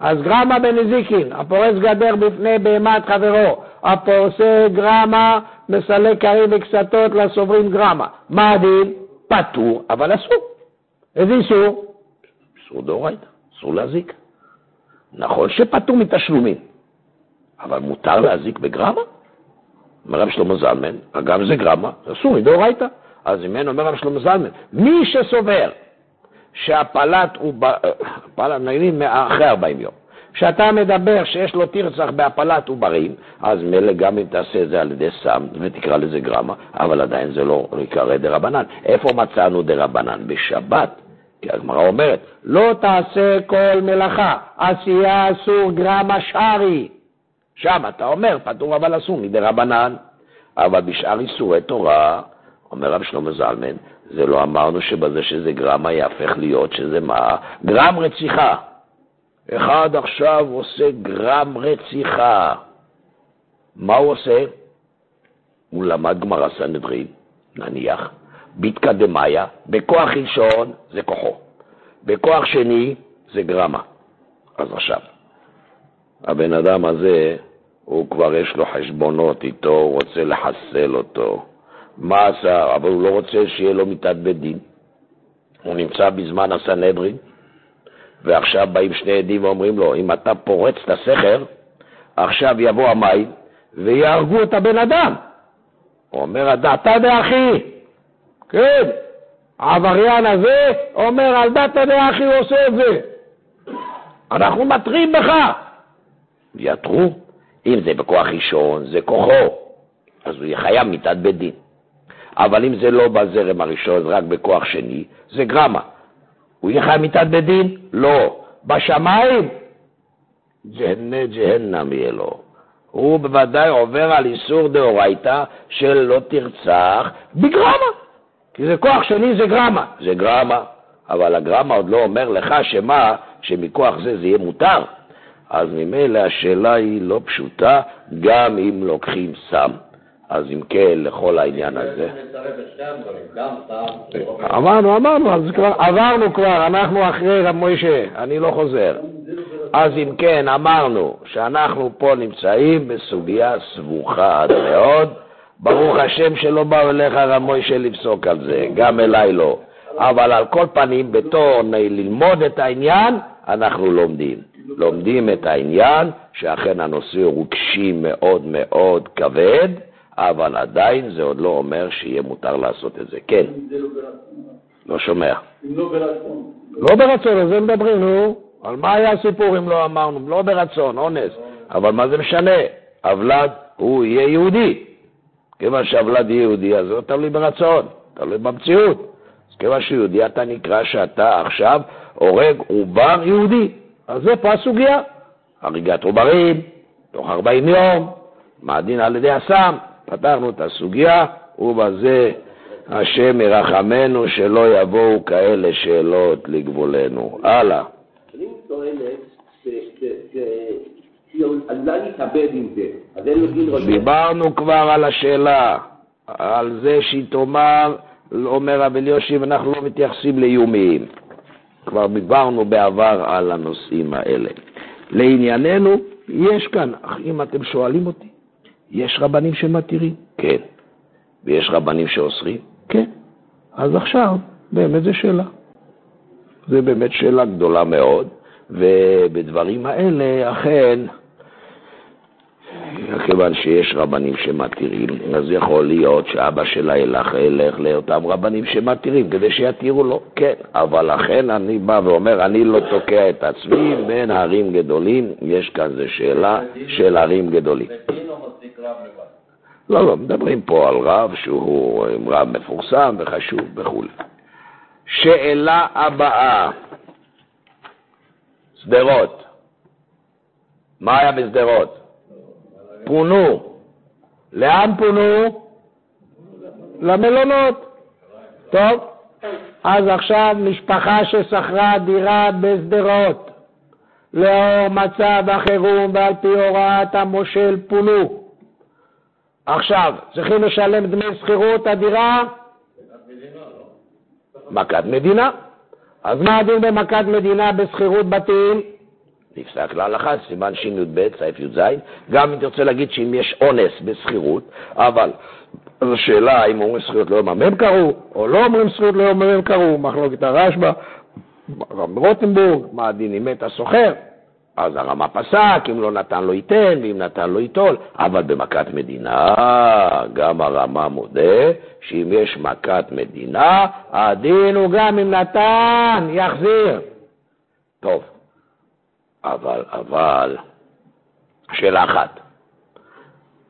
אז גרמה בנזיקין, הפורס גדר בפני בהמת חברו, הפורסה גרמה, מסלק קרים וקסתות לסוברים גרמה. מה הדין? פטור, אבל אסור. איזה איסור? איסור דאורייתא, אסור להזיק. נכון שפטור מתשלומים, אבל מותר להזיק בגרמה? אומר רב שלמה זלמן, אגב זה גרמה, אסור מדאורייתא. אז אין אומר רב שלמה זלמן, מי שסובר שהפלט הוא, פלט נגיד אחרי 40 יום, כשאתה מדבר שיש לו תרצח בהפלת עוברים, אז מילא גם אם תעשה את זה על ידי סם ותקרא לזה גרמה, אבל עדיין זה לא ייקרא דרבנן. איפה מצאנו דרבנן? בשבת. כי הגמרא אומרת, לא תעשה כל מלאכה, עשייה אסור גרמה שרי. שם אתה אומר, פטור אבל אסור מדי רבנן. אבל בשאר איסורי תורה, אומר רב שלמה זלמן, זה לא אמרנו שבזה שזה גרמה יהפך להיות שזה מה? גרם רציחה. אחד עכשיו עושה גרם רציחה. מה הוא עושה? הוא למד גמרא סנהדרין, נניח, ביתקא דמיא, בכוח ראשון זה כוחו, בכוח שני זה גרמה. אז עכשיו, הבן אדם הזה, הוא כבר יש לו חשבונות איתו, הוא רוצה לחסל אותו. מה עשה? אבל הוא לא רוצה שיהיה לו מיתת בית דין. הוא נמצא בזמן הסנהדרין, ועכשיו באים שני עדים ואומרים לו, אם אתה פורץ את הסכר, עכשיו יבוא המים ויהרגו את הבן אדם. הוא אומר, הדעתא דאחי. כן, העבריין הזה אומר, על דעתא דאחי הוא עושה את זה. אנחנו מתרים בך. יתרו. אם זה בכוח ראשון, זה כוחו, אז הוא יהיה חייב מיתת בית דין. אבל אם זה לא בזרם הראשון, רק בכוח שני, זה גרמה. הוא יהיה חייב מיתת בית דין? לא. בשמיים? ג'הנה ג'הנם יהיה לו. הוא בוודאי עובר על איסור דאורייתא של לא תרצח בגרמה. כי זה כוח שני, זה גרמה. זה גרמה, אבל הגרמה עוד לא אומר לך שמה, שמכוח זה זה יהיה מותר. אז ממילא השאלה היא לא פשוטה, גם אם לוקחים סם. אז אם כן, לכל העניין הזה... אמרנו, אמרנו, אז כבר, עברנו כבר, אנחנו אחרי רב מוישה, אני לא חוזר. אז אם כן, אמרנו שאנחנו פה נמצאים בסוגיה סבוכה עד מאוד. ברוך השם שלא באו אליך רב מוישה לפסוק על זה, גם אליי לא. אבל על כל פנים, בתור ללמוד את העניין, אנחנו לומדים. לומדים את העניין שאכן הנושא הוא רגשי מאוד מאוד כבד, אבל עדיין זה עוד לא אומר שיהיה מותר לעשות את זה. כן. לא שומע. לא ברצון. לא ברצון, על זה מדברים, נו. על מה היה הסיפור אם לא אמרנו? לא ברצון, אונס. אבל מה זה משנה? הוולד הוא יהיה יהודי. כיוון שהוולד יהיה יהודי, אז זה תלוי ברצון, תלוי במציאות. אז כיוון שהוא יהודי, אתה נקרא שאתה עכשיו הורג עובר יהודי. אז זה פה הסוגיה. הריגת עוברים, תוך 40 יום, מה הדין על ידי הסם? פתרנו את הסוגיה, ובזה השם ירחמנו שלא יבואו כאלה שאלות לגבולנו. הלאה. טוענת שהיא עלולה להתאבד עם זה, אז אין לו דין רודף. דיברנו כבר על השאלה, על זה שהיא תאמר, אומר רב אליושיב, אנחנו לא מתייחסים לאיומים. כבר דיברנו בעבר על הנושאים האלה. לענייננו, יש כאן, אם אתם שואלים אותי, יש רבנים שמתירים? כן. ויש רבנים שאוסרים? כן. אז עכשיו, באמת זו שאלה. זו באמת שאלה גדולה מאוד, ובדברים האלה, אכן, כיוון שיש רבנים שמתירים, אז יכול להיות שאבא שלה ילך, ילך לאותם רבנים שמתירים כדי שיתירו לו, כן, אבל לכן אני בא ואומר, אני לא תוקע את עצמי בין הרים גדולים, יש כאן זו שאלה של הרים גדולים. לא, לא, מדברים פה על רב שהוא רב מפורסם וחשוב וכולי. שאלה הבאה, שדרות. מה היה בשדרות? פונו. לאן פונו? למלונות. טוב, אז עכשיו משפחה ששכרה דירה בשדרות, לאור מצב החירום ועל פי הוראת המושל פונו. עכשיו, צריכים לשלם דמי שכירות הדירה? מכת מדינה. אז מה הדין במכת מדינה בשכירות בתים? נפסק להלכה, סימן שי"ב, סעיף י"ז, גם אם תרצה להגיד שאם יש אונס בשכירות, אבל זו שאלה האם אומרים שכירות ליום המ"ם קראו, או לא אומרים שכירות ליום המ"ם קראו, מחלוקת הרשב"א, הרב רוטנבורג, מה הדין אם מת הסוחר? אז הרמה פסק, אם לא נתן לו ייתן, ואם נתן לו ייטול, אבל במכת מדינה, גם הרמה מודה שאם יש מכת מדינה, הדין הוא גם אם נתן, יחזיר. טוב, אבל, אבל, שאלה אחת,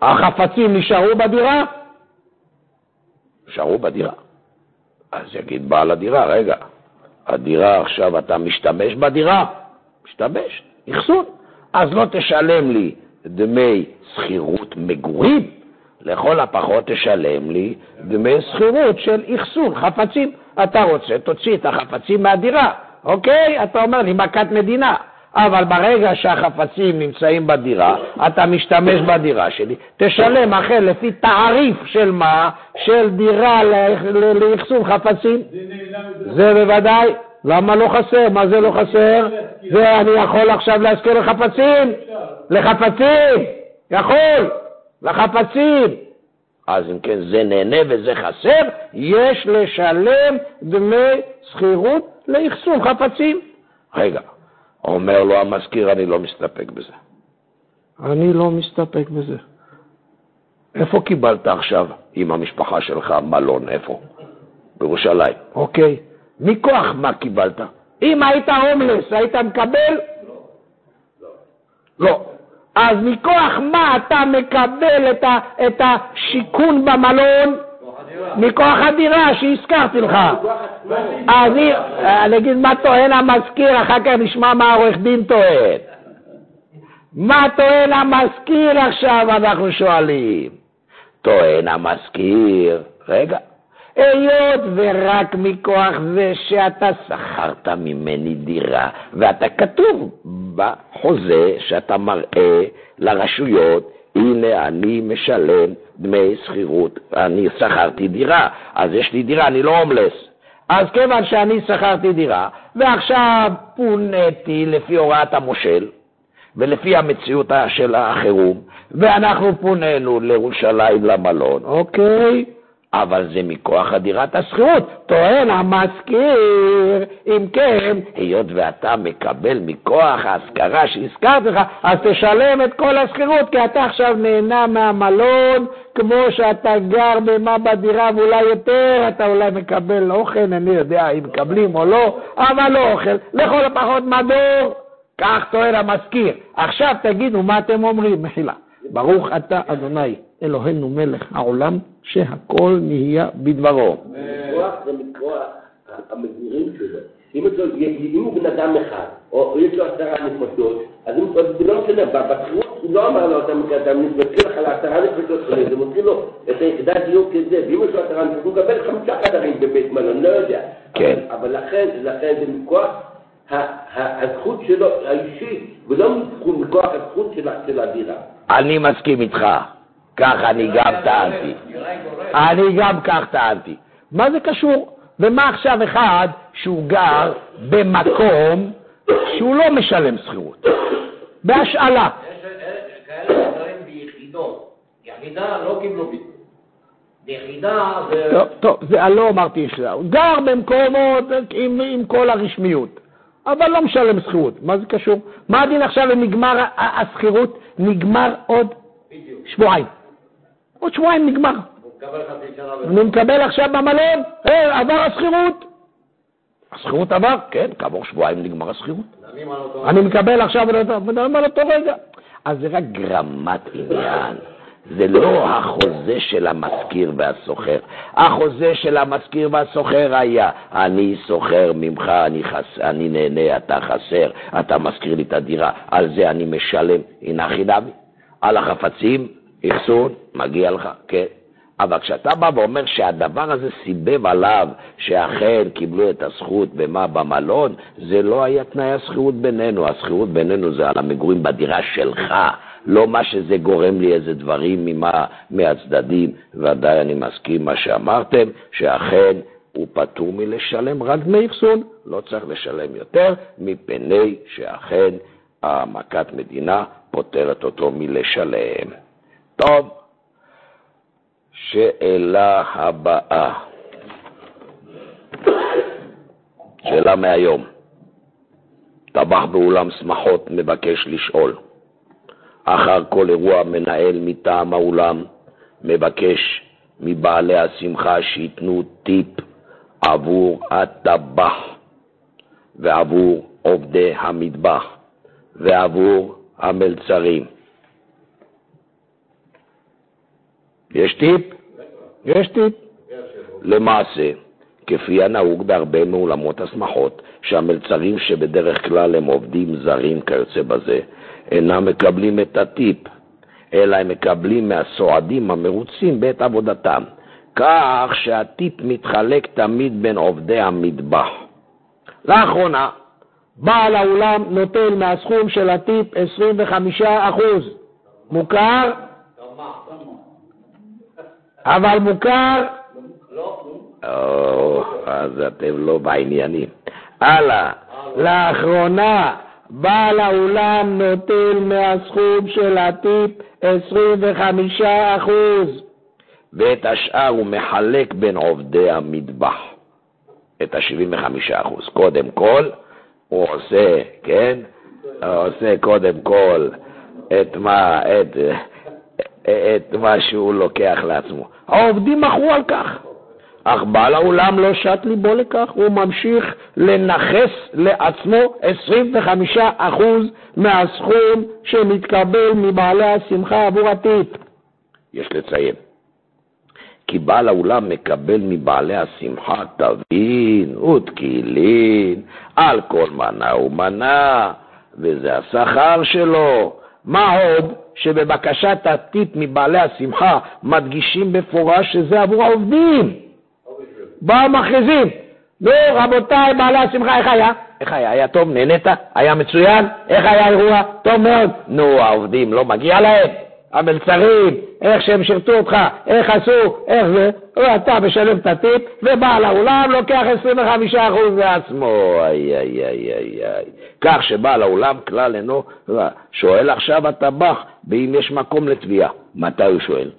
החפצים נשארו בדירה? נשארו בדירה. אז יגיד בעל הדירה, רגע, הדירה עכשיו אתה משתמש בדירה? משתמש, אחסון. אז לא תשלם לי דמי שכירות מגורים, לכל הפחות תשלם לי דמי שכירות של אחסון, חפצים. אתה רוצה, תוציא את החפצים מהדירה, אוקיי? אתה אומר לי מכת מדינה. אבל ברגע שהחפצים נמצאים בדירה, אתה משתמש בדירה שלי, תשלם אחר לפי תעריף של מה? של דירה לאחסון חפצים. זה בוודאי. למה לא חסר? מה זה לא חסר? זה אני יכול עכשיו להזכיר לחפצים? לחפצים! יכול! לחפצים! אז אם כן זה נהנה וזה חסר, יש לשלם דמי שכירות לאחסון חפצים. רגע, אומר לו המזכיר, אני לא מסתפק בזה. אני לא מסתפק בזה. איפה קיבלת עכשיו עם המשפחה שלך מלון? איפה? בירושלים. אוקיי. מכוח מה קיבלת? אם היית הומלס, היית מקבל? לא. אז מכוח מה אתה מקבל את, ה, את השיכון במלון? מכוח הדירה שהזכרתי לך. אז אגיד מה טוען המזכיר, אחר כך נשמע מה העורך דין טוען. מה טוען המזכיר עכשיו, אנחנו שואלים. טוען המזכיר, רגע, היות ורק מכוח זה שאתה שכרת ממני דירה, ואתה כתוב בחוזה שאתה מראה לרשויות, הנה אני משלם דמי שכירות, אני שכרתי דירה, אז יש לי דירה, אני לא הומלס. אז כיוון שאני שכרתי דירה, ועכשיו פוניתי לפי הוראת המושל, ולפי המציאות של החירום, ואנחנו פונינו לירושלים למלון, אוקיי? אבל זה מכוח הדירת השכירות. טוען המזכיר, אם כן, היות ואתה מקבל מכוח ההשכרה שהזכרתי לך, אז תשלם את כל השכירות, כי אתה עכשיו נהנה מהמלון, כמו שאתה גר במה בדירה ואולי יותר, אתה אולי מקבל אוכל, אני יודע אם מקבלים או לא, אבל לא אוכל, לכל הפחות מדור. כך טוען המזכיר. עכשיו תגידו מה אתם אומרים, מחילה. ברוך אתה אדוני אלוהינו מלך העולם שהכל נהיה בדברו. מכוח זה מכוח המגורים שלו. אם לו- אם הוא בן אדם אחד, או יש לו עשרה נפשות, אז זה לא משנה, בשכירות לא אמר לו, אתה אתה מתווכח על העשרה נפשות חולים, זה מוציא לו את היחידת דיור כזה, ואם יש לו עשרה נפשות, הוא מקבל חמישה חדרים בבית מלון, לא יודע. כן. אבל- לכן, לכן זה מכוח הזכות שלו האישית, ולא מכוח הזכות של הדירה. אני מסכים איתך. כך אני גם טענתי. אני גם כך טענתי. מה זה קשור? ומה עכשיו אחד שהוא גר במקום שהוא לא משלם שכירות? בהשאלה. יש כאלה שגרים ביחידות. יחידה לא קיבלו ביטוי. ביחידה זה... טוב, זה לא אמרתי יחידה. הוא גר במקומות עם כל הרשמיות, אבל לא משלם שכירות. מה זה קשור? מה הדין עכשיו אם נגמר השכירות? נגמר עוד. שבועיים. עוד שבועיים נגמר. אני מקבל עכשיו במלון, אה, עבר השכירות. השכירות עבר? כן, כעבור שבועיים נגמר השכירות. אני מקבל עכשיו מדברים על אותו רגע. אז זה רק גרמת עניין. זה לא החוזה של המשכיר והסוחר. החוזה של המשכיר והסוחר היה, אני סוחר ממך, אני, חס... אני נהנה, אתה חסר, אתה משכיר לי את הדירה, על זה אני משלם. הנה חינמי. על החפצים, אחסון, מגיע לך, כן. אבל כשאתה בא ואומר שהדבר הזה סיבב עליו שאכן קיבלו את הזכות במה במלון, זה לא היה תנאי השכירות בינינו. השכירות בינינו זה על המגורים בדירה שלך, לא מה שזה גורם לי איזה דברים ממה, מהצדדים. ודאי אני מסכים מה שאמרתם, שאכן הוא פטור מלשלם רק דמי אחסון, לא צריך לשלם יותר, מפני שאכן המכת מדינה פוטרת אותו מלשלם. טוב, שאלה הבאה. שאלה מהיום. טבח באולם שמחות מבקש לשאול. אחר כל אירוע מנהל מטעם האולם מבקש מבעלי השמחה שייתנו טיפ עבור הטבח ועבור עובדי המטבח ועבור המלצרים. יש טיפ? יש טיפ. למעשה, כפי הנהוג בהרבה מאולמות השמחות, שהמלצרים שבדרך כלל הם עובדים זרים כיוצא בזה, אינם מקבלים את הטיפ, אלא הם מקבלים מהסועדים המרוצים בעת עבודתם, כך שהטיפ מתחלק תמיד בין עובדי המטבח. לאחרונה, בעל האולם נוטל מהסכום של הטיפ 25 אחוז. מוכר? אבל מוכר? או, אז אתם לא בעניינים. הלאה. לאחרונה, בעל האולם נוטל מהסכום של הטיפ 25 אחוז. ואת השאר הוא מחלק בין עובדי המטבח, את ה-75%. קודם כל, הוא עושה, כן? הוא עושה קודם כל את מה, את, את מה שהוא לוקח לעצמו. העובדים מחו על כך. אך בעל האולם לא שט ליבו לכך, הוא ממשיך לנכס לעצמו 25% מהסכום שמתקבל מבעלי השמחה עבור הטיפ. יש לציין, כי בעל האולם מקבל מבעלי השמחה טבין ותקילין על כל מנה ומנה, וזה השכר שלו. מה עוד שבבקשת הטיפ מבעלי השמחה מדגישים בפורש שזה עבור העובדים. באו מכריזים, נו רבותיי בעלי השמחה, איך היה? איך היה? היה טוב? נהנית? היה מצוין? איך היה האירוע? טוב מאוד. נו, העובדים, לא מגיע להם? המלצרים, איך שהם שירתו אותך, איך עשו, איך זה, ואתה משלם את הטיפ, ובעל האולם לוקח 25% מעצמו, איי איי איי איי. כך שבעל האולם כלל אינו, שואל עכשיו הטבח, ואם יש מקום לתביעה. מתי הוא שואל?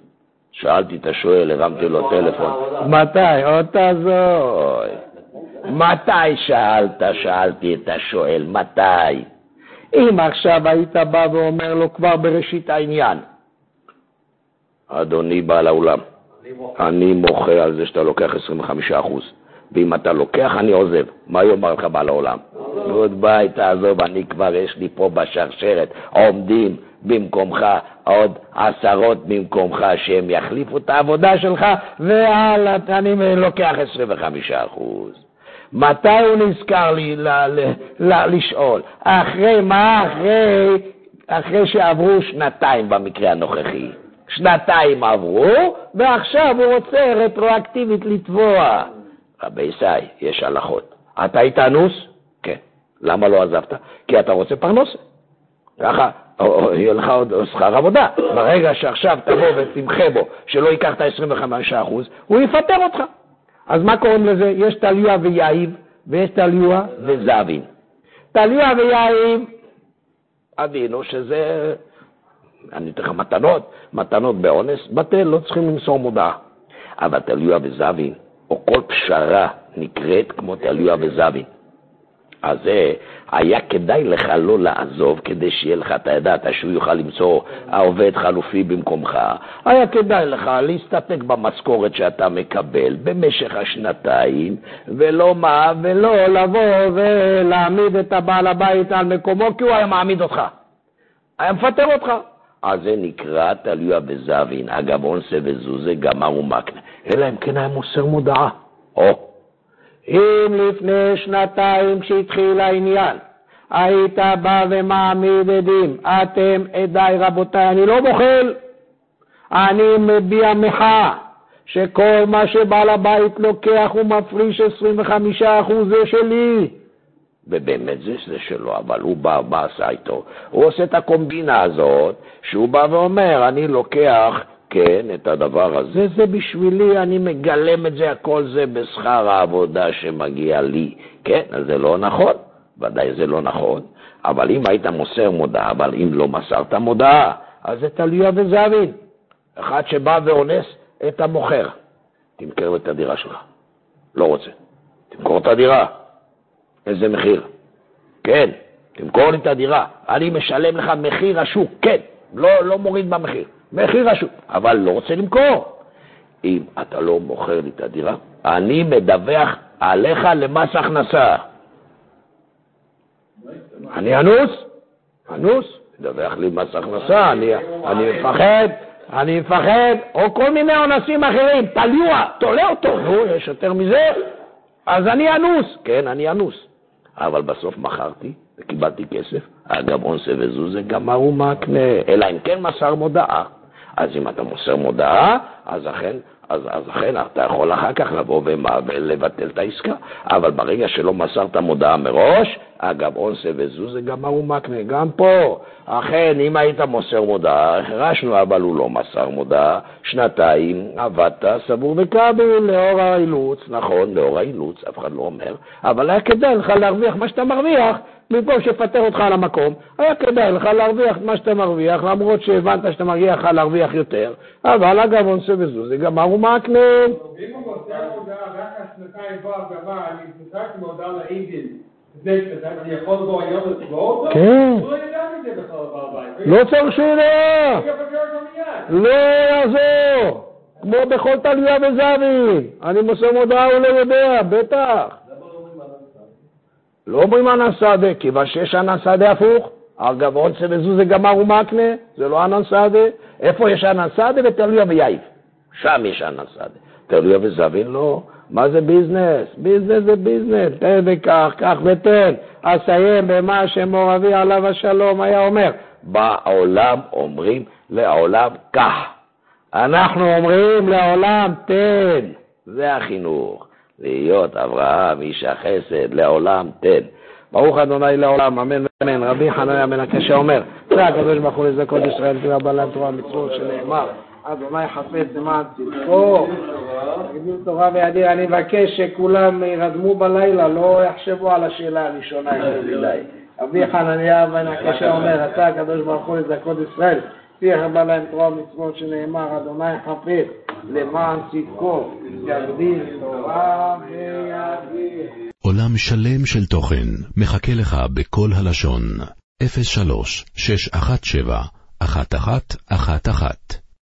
שאלתי את השואל, הרמתי לו טלפון. מתי? עוד תעזור. מתי שאלת? שאלתי את השואל, מתי? אם עכשיו היית בא ואומר לו כבר בראשית העניין, אדוני בעל האולם, אני מוחה על זה שאתה לוקח 25%, ואם אתה לוקח אני עוזב. מה יאמר לך בעל העולם? עוד ביי, תעזוב, אני כבר, יש לי פה בשרשרת, עומדים במקומך עוד עשרות במקומך שהם יחליפו את העבודה שלך, והלאה, אני לוקח 25%. מתי הוא נזכר לי ל- ל- ל- לשאול? אחרי מה? אחרי אחרי שעברו שנתיים במקרה הנוכחי. שנתיים עברו, ועכשיו הוא רוצה רטרואקטיבית לתבוע. רבי ישי, יש הלכות. אתה היית אנוס? כן. למה לא עזבת? כי אתה רוצה פרנסה. ככה, יהיה לך עוד שכר עבודה. ברגע שעכשיו תבוא ותמחה בו, שלא ייקח את ה-25%, הוא יפטר אותך. אז מה קוראים לזה? יש טליה ויעיב, ויש טליה וזבין. טליה ויעיב, אבינו שזה, אני אתן לך מתנות, מתנות באונס, בטל, לא צריכים למסור מודעה. אבל טליה וזבין, או כל פשרה נקראת כמו טליה וזבין. אז זה, היה כדאי לך לא לעזוב כדי שיהיה לך, אתה ידעת שהוא יוכל למצוא העובד חלופי במקומך. היה כדאי לך להסתפק במשכורת שאתה מקבל במשך השנתיים, ולא מה, ולא לבוא ולהעמיד את הבעל הבית על מקומו, כי הוא היה מעמיד אותך. היה מפטר אותך. אז זה נקרא תלויה בזבין, אגב אונסה וזוזה גמר ומקנה. אלא אם כן היה מוסר מודעה. או, אם לפני שנתיים כשהתחיל העניין, היית בא ומעמיד עדים, אתם עדיי רבותיי, אני לא בוחל, אני מביע מחאה שכל מה שבעל הבית לוקח הוא מפריש 25% זה שלי. ובאמת זה, זה שלו, אבל הוא בא, בא עשה איתו. הוא עושה את הקומבינה הזאת, שהוא בא ואומר, אני לוקח, כן, את הדבר הזה, זה בשבילי, אני מגלם את זה, הכל זה בשכר העבודה שמגיע לי. כן, אז זה לא נכון, ודאי זה לא נכון, אבל אם היית מוסר מודעה, אבל אם לא מסרת מודעה, אז זה תלויה וזהבין. אחד שבא ואונס את המוכר, תמכר את הדירה שלך. לא רוצה. תמכור את הדירה. איזה מחיר? כן, תמכור לי את הדירה. אני משלם לך מחיר השוק, כן, לא, לא מוריד במחיר. מחיר השוק, אבל לא רוצה למכור. אם אתה לא מוכר לי את הדירה, אני מדווח עליך למס הכנסה. אני אנוס? אנוס? מדווח לי מס הכנסה, אני, מפחד, אני מפחד, או כל מיני אונסים אחרים, תליוע, תולה אותו, נו, יש יותר מזה? אז אני אנוס. כן, אני אנוס. אבל בסוף מכרתי וקיבלתי כסף, אגב אונסה וזוזה גמר ומקנה, אלא אם כן מסר מודעה. אז אם אתה מוסר מודעה, אז אכן, אז, אז אכן אתה יכול אחר כך לבוא ולבטל את העסקה. אבל ברגע שלא מסרת מודעה מראש, אגב אונסה וזוזה גמר ומקנה, גם פה, אכן, אם היית מוסר מודעה, החרשנו, אבל הוא לא מסר מודעה, שנתיים עבדת סבור וכבל לאור האילוץ, נכון, לאור האילוץ, אף אחד לא אומר, אבל היה כדאי לך להרוויח מה שאתה מרוויח, במקום שיפטר אותך על המקום, היה כדאי לך להרוויח מה שאתה מרוויח, למרות שהבנת שאתה מגיע לך להרוויח יותר, אבל אגב אונסה וזוזה גמר ומקנה. ואם הוא מוסר הודעה רק השנתיים בא ואמר, אני פיתחתי מודעה לעדים כן. לא. לא צריך שהוא ידע, מיד. לא יעזור, כמו בכל תליוה וזבין, אני מוסר מודעה, הוא לא יודע, בטח. לא אומרים אנן סהדי, כיוון שיש אנן סהדי הפוך. אגב, אונסיה וזוזי גמר ומקנה, זה לא אנן סהדי. איפה יש אנן סהדי? בתליוה ויהיב. שם יש אנן סהדי. תליוה וזבין לא. מה זה business? business זה business. תן וקח, קח ותן. אסיים במה שמור אבי עליו השלום היה אומר. בעולם אומרים לעולם קח. אנחנו אומרים לעולם תן. זה החינוך. להיות אברהם, איש החסד, לעולם תן. ברוך אדוני לעולם, אמן ואמן. רבי חנניה בן הקשה אומר, זה הקדוש ברוך הוא לזכות ישראל, תראה בלם תורה מצוות שנאמר, אדוני חפץ למען צדקו, תגדיל תורה וידיר. אני מבקש שכולם ירדמו בלילה, לא יחשבו על השאלה הראשונה מדי. רבי חנניה בן הקשה אומר, אתה הקדוש ברוך הוא לזכות ישראל, תראה בלם תורה ומצוות שנאמר, אדוני חפץ למען צדקו, יגדיל תורה וידיר. עולם שלם של תוכן מחכה לך בכל הלשון, 03 617 1111